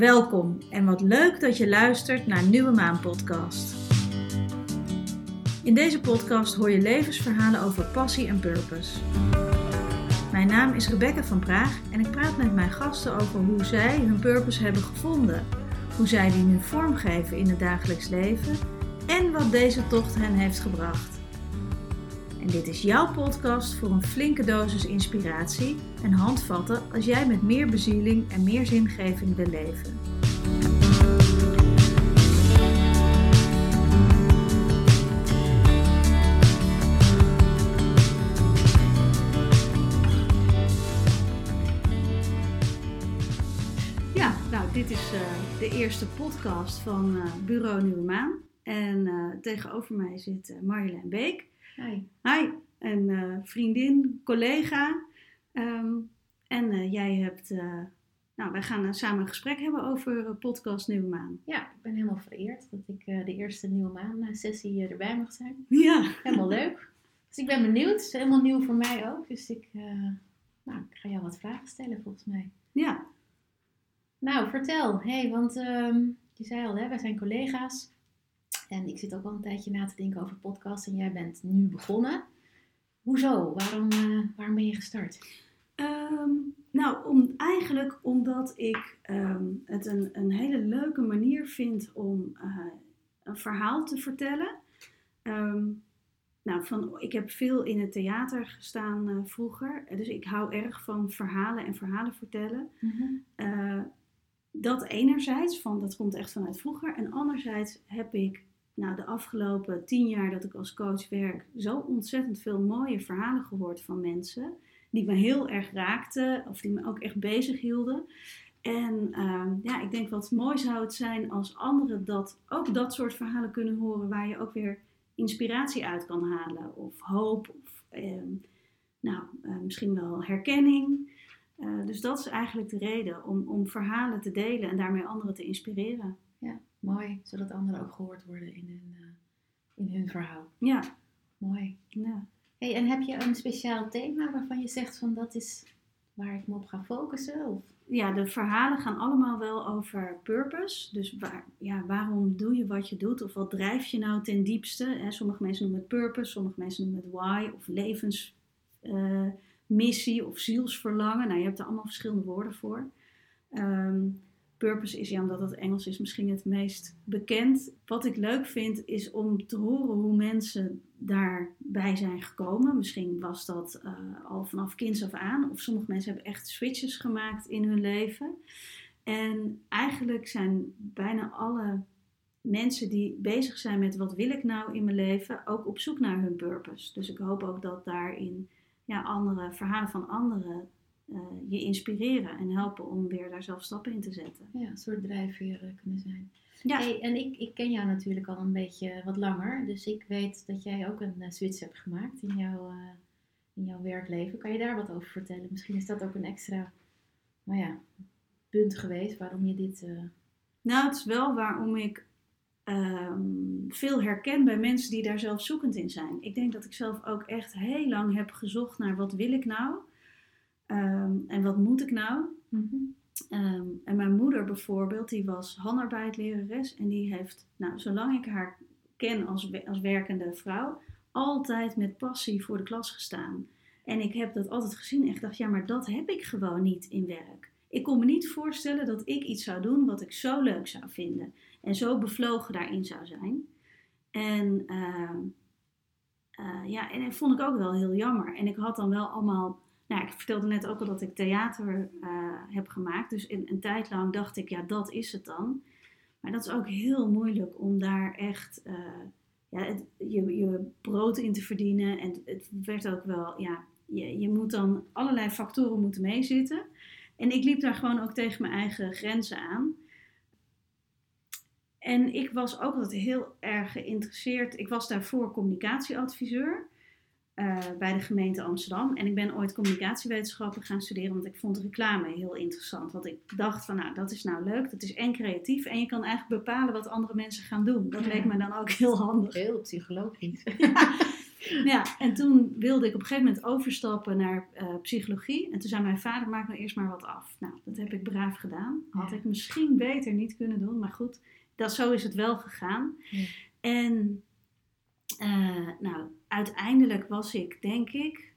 Welkom en wat leuk dat je luistert naar Nieuwe Maan Podcast. In deze podcast hoor je levensverhalen over passie en purpose. Mijn naam is Rebecca van Praag en ik praat met mijn gasten over hoe zij hun purpose hebben gevonden, hoe zij die nu vormgeven in het dagelijks leven en wat deze tocht hen heeft gebracht. En dit is jouw podcast voor een flinke dosis inspiratie en handvatten als jij met meer bezieling en meer zingeving wil leven. Ja, nou, dit is eh, de eerste podcast van eh, Bureau Nieuwe Maan. En eh, tegenover mij zit Marjolein Beek. Hi. Hi, een eh, vriendin, collega. Ehm, en eh, jij hebt, eh, nou, wij gaan samen een gesprek hebben over podcast Nieuwe Maan. Ja, ik ben helemaal vereerd dat ik de eerste nieuwe maan-sessie erbij mag zijn. Ja, Helemaal leuk. Dus ik ben benieuwd. Het is helemaal nieuw voor mij ook. Dus ik, nou, ik ga jou wat vragen stellen volgens mij. ja, Nou, vertel. hey, want ehm, je zei al, hè, wij zijn collega's. En ik zit ook al een tijdje na te denken over podcasts. En jij bent nu begonnen. Hoezo? Waarom, eh, waarom ben je gestart? Ehm, nou, om, eigenlijk omdat ik ehm, het een, een hele leuke manier vind om eh, een verhaal te vertellen. Ehm, nou, van, ik heb veel in het theater gestaan eh, vroeger, dus ik hou erg van verhalen en verhalen vertellen. Eh, dat enerzijds, van, dat komt echt vanuit vroeger. En anderzijds heb ik nou, de afgelopen tien jaar dat ik als coach werk, zo ontzettend veel mooie verhalen gehoord van mensen. Die me heel erg raakten, of die me ook echt bezig hielden. En ehm, ja, ik denk wat mooi zou het zijn als anderen dat, ook dat soort verhalen kunnen horen waar je ook weer inspiratie uit kan halen. Of hoop, of ehm, nou, eh, misschien wel herkenning. Eh, dus dat is eigenlijk de reden om, om verhalen te delen en daarmee anderen te inspireren. Mooi, zodat anderen ook gehoord worden in hun, eh, in hun verhaal. Ja, Mooi. ja. Hey, en heb je een speciaal thema waarvan je zegt van dat is waar ik me op ga focussen? Of? ja, de verhalen gaan allemaal wel over purpose. Dus waar, ja, waarom doe je wat je doet? Of wat drijft je nou ten diepste? Hè, sommige mensen noemen het purpose, sommige mensen noemen het why of levensmissie of zielsverlangen. Nou, je hebt er allemaal verschillende woorden voor. Ehm, purpose is, ja, omdat het Engels is, misschien het meest bekend. Wat ik leuk vind, is om te horen hoe mensen daarbij zijn gekomen. Misschien was dat eh, al vanaf kinds af aan. Of sommige mensen hebben echt switches gemaakt in hun leven. En eigenlijk zijn bijna alle mensen die bezig zijn met wat wil ik nou in mijn leven, ook op zoek naar hun purpose. Dus ik hoop ook dat daarin ja, andere verhalen van anderen eh, je inspireren en helpen om weer daar zelf stappen in te zetten. Ja, een soort drijfveer eh, kunnen zijn. Ja, Hey, en ik, ik ken jou natuurlijk al een beetje wat langer. Dus ik weet dat jij ook een uh, switch hebt gemaakt in jouw, eh, in jouw werkleven. Kan je daar wat over vertellen? Misschien is dat ook een extra nou ja, punt geweest waarom je dit... eh, nou het is wel waarom ik ehm, veel herken bij mensen die daar zelf zoekend in zijn. Ik denk dat ik zelf ook echt heel lang heb gezocht naar wat wil ik nou Ehm, en wat moet ik nou. Ehm, en mijn moeder bijvoorbeeld, die was handarbeiдлerares en die heeft, nou, zolang ik haar ken als, als werkende vrouw, altijd met passie voor de klas gestaan. En ik heb dat altijd gezien en gedacht, ja, maar dat heb ik gewoon niet in werk. Ik kon me niet voorstellen dat ik iets zou doen wat ik zo leuk zou vinden en zo bevlogen daarin zou zijn. En ehm, eh, ja, en dat vond ik ook wel heel jammer. En ik had dan wel allemaal nou, ik vertelde net ook al dat ik theater eh, heb gemaakt. Dus in, een tijd lang dacht ik, ja, dat is het dan. Maar dat is ook heel moeilijk om daar echt eh, ja, je, je brood in te verdienen. En het werd ook wel, ja, je, je moet dan allerlei factoren moeten meezitten. En ik liep daar gewoon ook tegen mijn eigen grenzen aan. En ik was ook altijd heel erg geïnteresseerd. Ik was daarvoor communicatieadviseur eh, bij de gemeente Amsterdam. En ik ben ooit communicatiewetenschappen gaan studeren, want ik vond reclame heel interessant. Want ik dacht van, nou, dat is nou leuk, dat is en creatief en je kan eigenlijk bepalen wat andere mensen gaan doen. Dat Ja. leek me dan ook heel handig. Heel psychologisch. Ja, en toen wilde ik op een gegeven moment overstappen naar eh, psychologie. En toen zei mijn vader, maak nou eerst maar wat af. Nou, dat heb ik braaf gedaan. Had Ja. ik misschien beter niet kunnen doen, maar goed, dat, zo is het wel gegaan. En eh, nou, uiteindelijk was ik, denk ik,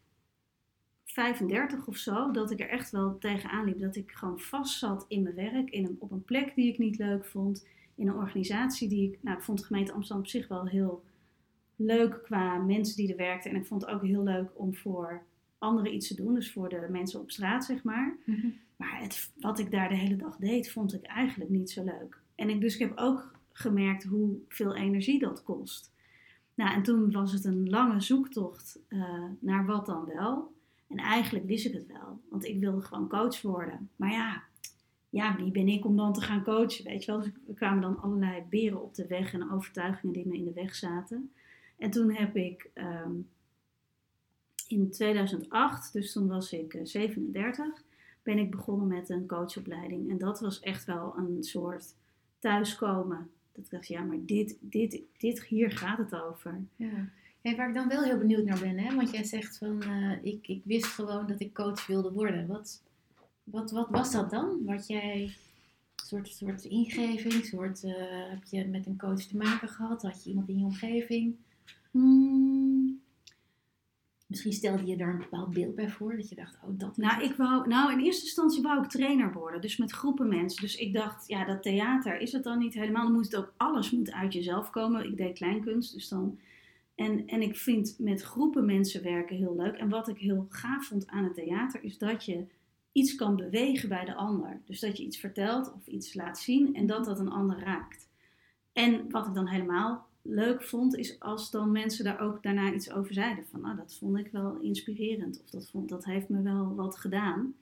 35 of zo, dat ik er echt wel tegenaan liep. Dat ik gewoon vast zat in mijn werk, in een, op een plek die ik niet leuk vond. In een organisatie die ik, nou, ik vond de gemeente Amsterdam op zich wel heel leuk qua mensen die er werkten. En ik vond het ook heel leuk om voor anderen iets te doen, dus voor de mensen op straat, zeg maar. Maar het, wat ik daar de hele dag deed, vond ik eigenlijk niet zo leuk. En ik, dus ik heb ook gemerkt hoeveel energie dat kost. Nou, en toen was het een lange zoektocht eh, naar wat dan wel. En eigenlijk wist ik het wel, want ik wilde gewoon coach worden. Maar ja, ja, wie ben ik om dan te gaan coachen, weet je wel. Dus er kwamen dan allerlei beren op de weg en overtuigingen die me in de weg zaten. En toen heb ik ehm, in 2008, dus toen was ik eh, 37, ben ik begonnen met een coachopleiding. En dat was echt wel een soort thuiskomen. Dat ik dacht, ja, maar dit, dit, dit, hier gaat het over. Ja. Hey, waar ik dan wel heel benieuwd naar ben, hè? want jij zegt van eh, ik, ik wist gewoon dat ik coach wilde worden. Wat, wat, wat was dat dan? Wat jij, soort, soort ingeving, soort, eh, heb je met een coach te maken gehad? Had je iemand in je omgeving? Hmm, Misschien stelde je daar een bepaald beeld bij voor, dat je dacht, oh dat Nou, ik wou, nou, in eerste instantie wou ik trainer worden, dus met groepen mensen. Dus ik dacht, ja, dat theater is het dan niet helemaal. Dan moet het ook, alles moet uit jezelf komen. Ik deed kleinkunst, dus dan... En, en ik vind met groepen mensen werken heel leuk. En wat ik heel gaaf vond aan het theater, is dat je iets kan bewegen bij de ander. Dus dat je iets vertelt of iets laat zien en dat dat een ander raakt. En wat ik dan helemaal leuk vond, is als dan mensen daar ook daarna iets over zeiden. Van, nou, dat vond ik wel inspirerend. Of dat, vond, dat heeft me wel wat gedaan.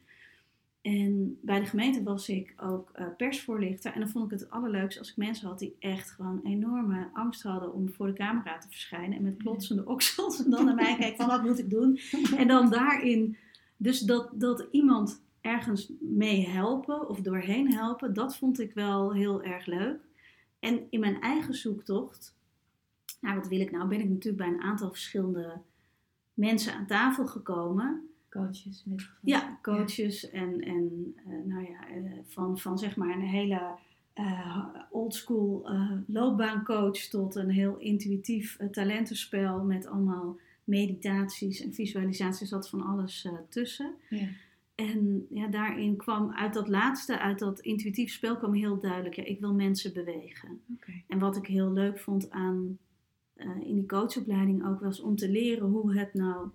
En bij de gemeente was ik ook eh, persvoorlichter. En dan vond ik het allerleukste als ik mensen had die echt gewoon enorme angst hadden om voor de camera te verschijnen. En met klotsende oksels. En dan naar mij kijken van wat moet ik doen. En dan daarin, dus dat, dat iemand ergens mee helpen of doorheen helpen, dat vond ik wel heel erg leuk. En in mijn eigen zoektocht, nou wat wil ik nou, ben ik natuurlijk bij een aantal verschillende mensen aan tafel gekomen. Coaches geval. Ja, coaches en, en eh, nou ja, eh, van, van zeg maar een hele eh oldschool loopbaancoach tot een heel intuïtief talentenspel met allemaal meditaties en visualisaties, zat van alles tussen. Ja. En ja, daarin kwam uit dat laatste, uit dat intuïtief spel, kwam heel duidelijk, ja, ik wil mensen bewegen. En wat ik heel leuk vond aan eh, in die coachopleiding ook was om te leren hoe het nou,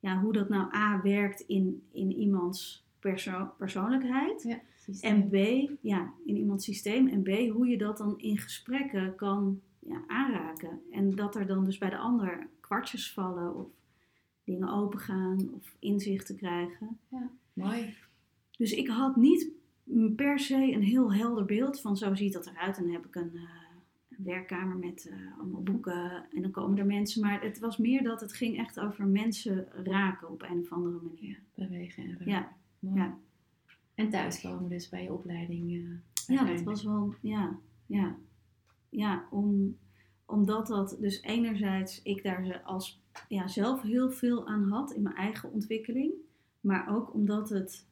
ja, hoe dat nou A werkt in, in iemands perso- persoonlijkheid. Ja. En B, ja, in iemands systeem. En B, hoe je dat dan in gesprekken kan ja, aanraken. En dat er dan dus bij de ander kwartjes vallen of dingen opengaan of inzichten krijgen. Mooi. Dus ik had niet per se een heel helder beeld van zo ziet dat eruit. En heb ik een, eh, een werkkamer met eh, allemaal boeken en dan komen er mensen. Maar het was meer dat het ging echt over mensen raken op een of andere manier. Bewegen en ruiken. Ja, ja. En thuiskomen dus bij je opleiding. eh, ja dat was wel, ja, ja. Ja, om, omdat dat dus enerzijds ik daar als, ja, zelf heel veel aan had in mijn eigen ontwikkeling. Maar ook omdat het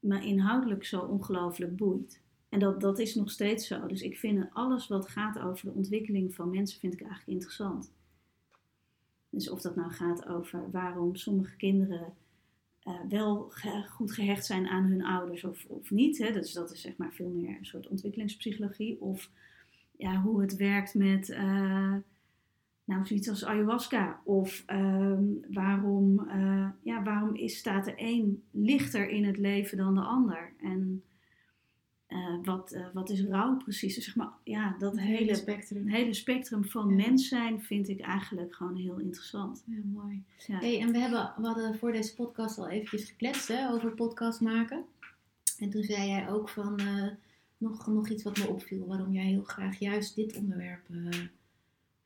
me inhoudelijk zo ongelooflijk boeit. En dat, dat is nog steeds zo. Dus ik vind alles wat gaat over de ontwikkeling van mensen, vind ik eigenlijk interessant. Dus of dat nou gaat over waarom sommige kinderen eh, wel goed gehecht zijn aan hun ouders of, of niet. Hè? Dus dat is zeg maar veel meer een soort ontwikkelingspsychologie. Of ja, hoe het werkt met eh, nou, zoiets als ayahuasca. Of ehm, waarom, eh, ja, waarom is, staat de een lichter in het leven dan de ander? En eh, wat, eh, wat is rouw precies? Dus zeg maar, ja, dat hele, spectrum. hele spectrum van Ja. mens zijn vind ik eigenlijk gewoon heel interessant. Ja, mooi. Ja. Hey, en we, hebben, we hadden voor deze podcast al eventjes gekletst hè, over podcast maken. En toen zei jij ook van eh, nog, nog iets wat me opviel, waarom jij heel graag juist dit onderwerp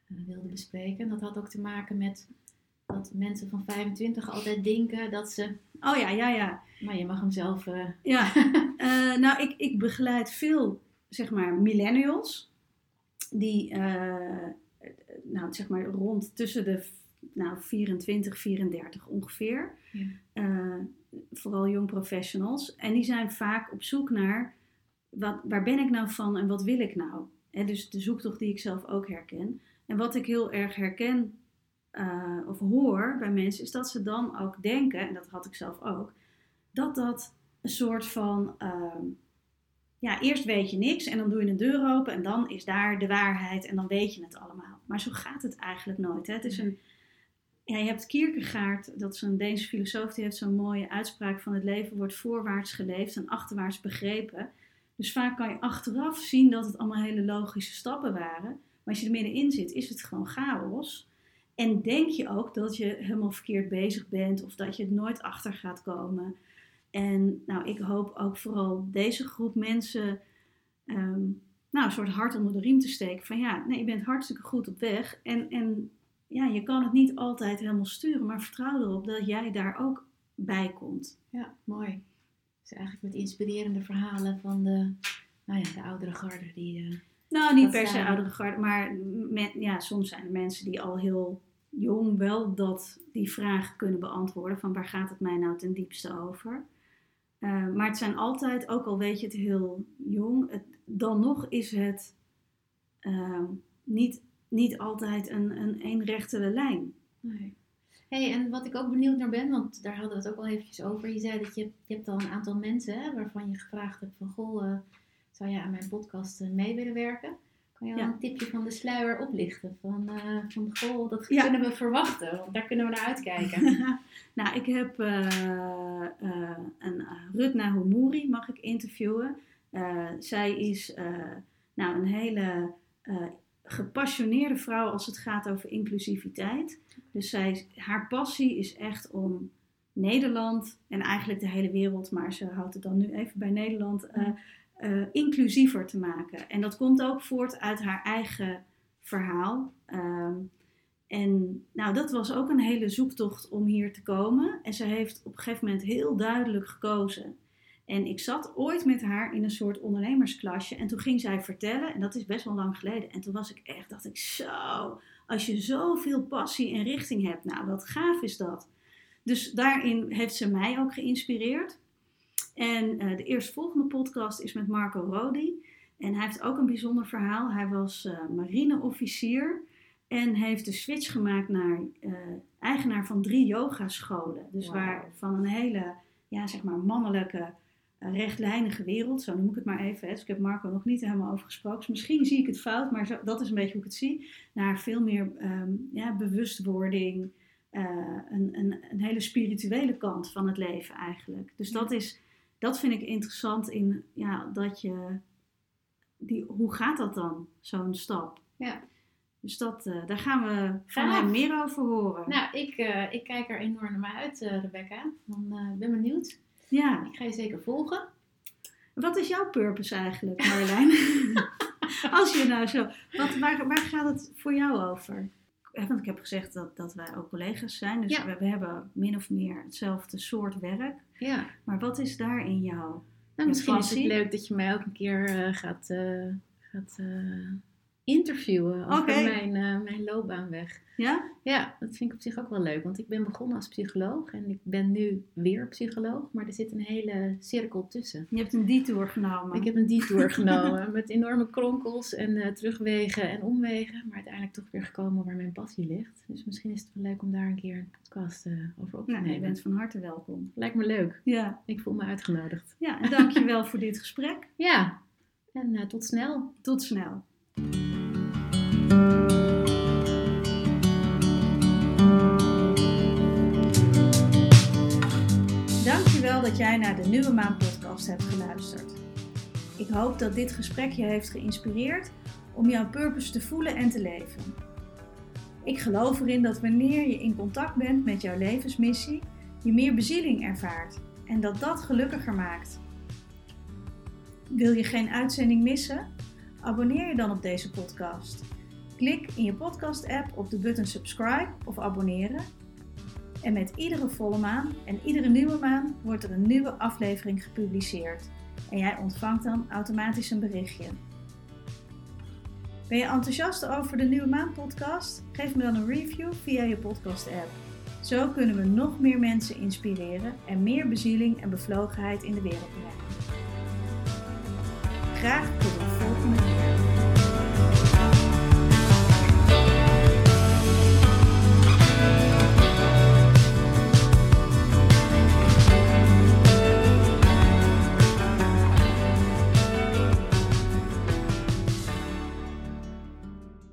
wilde bespreken. En dat had ook te maken met dat mensen van 25 altijd denken dat ze. Oh ja, ja, ja. Maar je mag hem zelf. eh, Ja, eh, nou, ik, ik begeleid veel, zeg maar, millennials. Die, eh, nou, zeg maar, rond tussen de nou, 24, 34 ongeveer. Ja. Vooral jong professionals. En die zijn vaak op zoek naar wat, waar ben ik nou van en wat wil ik nou? Hè, dus de zoektocht die ik zelf ook herken. En wat ik heel erg herken eh, of hoor bij mensen, is dat ze dan ook denken, en dat had ik zelf ook, dat dat een soort van. ehm, ja, eerst weet je niks en dan doe je een deur open en dan is daar de waarheid en dan weet je het allemaal. Maar zo gaat het eigenlijk nooit. Hè? Het is een, ja, je hebt Kierkegaard, dat is een Deense filosoof, die heeft zo'n mooie uitspraak van het leven wordt voorwaarts geleefd en achterwaarts begrepen. Dus vaak kan je achteraf zien dat het allemaal hele logische stappen waren. Maar als je er middenin zit, is het gewoon chaos. En denk je ook dat je helemaal verkeerd bezig bent of dat je het nooit achter gaat komen. En nou, ik hoop ook vooral deze groep mensen ehm, nou, een soort hart onder de riem te steken. Van ja, nee, je bent hartstikke goed op weg. En, en ja, je kan het niet altijd helemaal sturen, maar vertrouw erop dat jij daar ook bij komt. Ja, mooi. Dus eigenlijk met inspirerende verhalen van de, nou ja, de oudere garde die... eh, Nou, niet per se oudere garde, maar men- ja, soms zijn er mensen die al heel jong wel dat, die vraag kunnen beantwoorden. Van waar gaat het mij nou ten diepste over? Eh, maar het zijn altijd, ook al weet je het heel jong, dan nog is het eh, niet, niet altijd een, een eenrechte lijn. Nee. Hey, en wat ik ook benieuwd naar ben, want daar hadden we het ook al eventjes over. Je zei dat je, je hebt al een aantal mensen hè, waarvan je gevraagd hebt van, goh, eh, zou jij aan mijn podcast eh, mee willen werken? Kan je al Ja. een tipje van de sluier oplichten? Van, eh, van goh, dat Ja. kunnen we verwachten, want daar kunnen we naar uitkijken. nou, ik heb eh, eh, een uh, Rutna Homouri mag ik interviewen. Zij is nou, een hele gepassioneerde vrouw als het gaat over inclusiviteit. Dus zij, haar passie is echt om Nederland en eigenlijk de hele wereld, maar ze houdt het dan nu even bij Nederland, eh, eh, inclusiever te maken. En dat komt ook voort uit haar eigen verhaal. Ehm, en nou, dat was ook een hele zoektocht om hier te komen. En ze heeft op een gegeven moment heel duidelijk gekozen. En ik zat ooit met haar in een soort ondernemersklasje. En toen ging zij vertellen, en dat is best wel lang geleden. En toen was ik echt, dacht ik, zo, als je zoveel passie en richting hebt, nou, wat gaaf is dat. Dus daarin heeft ze mij ook geïnspireerd. En eh, de eerstvolgende podcast is met Marco Rodi. En hij heeft ook een bijzonder verhaal. Hij was eh, marineofficier. En heeft de switch gemaakt naar eh, eigenaar van drie yogascholen. Dus waar van een hele, ja, zeg maar mannelijke, rechtlijnige wereld, zo noem ik het maar even. Hè. Dus ik heb Marco nog niet helemaal over gesproken. Dus misschien zie ik het fout, maar zo, dat is een beetje hoe ik het zie. Naar veel meer ehm, ja, bewustwording, eh, een, een, een hele spirituele kant van het leven eigenlijk. Dus dat, is, dat vind ik interessant in ja, dat je, die, hoe gaat dat dan, zo'n stap? Ja. Dus dat, eh, daar gaan we van meer over horen. nou, ik, eh, ik kijk er enorm naar uit, Rebecca. Dan, Ik ben benieuwd. Ja. Ik ga je zeker volgen. Wat is jouw purpose eigenlijk, Marjolein? Als je nou zo... Wat, waar, waar gaat het voor jou over? Want ik heb gezegd dat, dat wij ook collega's zijn. Dus Ja. we, we hebben min of meer hetzelfde soort werk. Ja. Maar wat is daar in jou? Nou, misschien is het passie? leuk dat je mij ook een keer eh, gaat, eh, gaat eh, interviewen over mijn, eh, mijn loopbaanweg. Ja? Ja, dat vind ik op zich ook wel leuk, want ik ben begonnen als psycholoog en ik ben nu weer psycholoog, maar er zit een hele cirkel tussen. Je hebt een detour genomen. Ik heb een detour genomen met enorme kronkels en eh, terugwegen en omwegen, maar uiteindelijk toch weer gekomen waar mijn passie ligt. Dus misschien is het wel leuk om daar een keer een podcast eh, over op te Nou, je nemen. bent van harte welkom. Lijkt me leuk. Ja. Ik voel me uitgenodigd. Ja, en dankjewel voor dit gesprek. Ja, en tot snel. Tot snel. Dat jij naar de Nieuwe Maan podcast hebt geluisterd. Ik hoop dat dit gesprek je heeft geïnspireerd om jouw purpose te voelen en te leven. Ik geloof erin dat wanneer je in contact bent met jouw levensmissie, je meer bezieling ervaart en dat dat gelukkiger maakt. Wil je geen uitzending missen? Abonneer je dan op deze podcast. Klik in je podcast-app op de button subscribe of abonneren. En met iedere volle maan en iedere nieuwe maan wordt er een nieuwe aflevering gepubliceerd. En jij ontvangt dan automatisch een berichtje. Ben je enthousiast over de Nieuwe Maan podcast? Geef me dan een review via je podcast app. Zo kunnen we nog meer mensen inspireren en meer bezieling en bevlogenheid in de wereld brengen. Graag tot een volgende keer.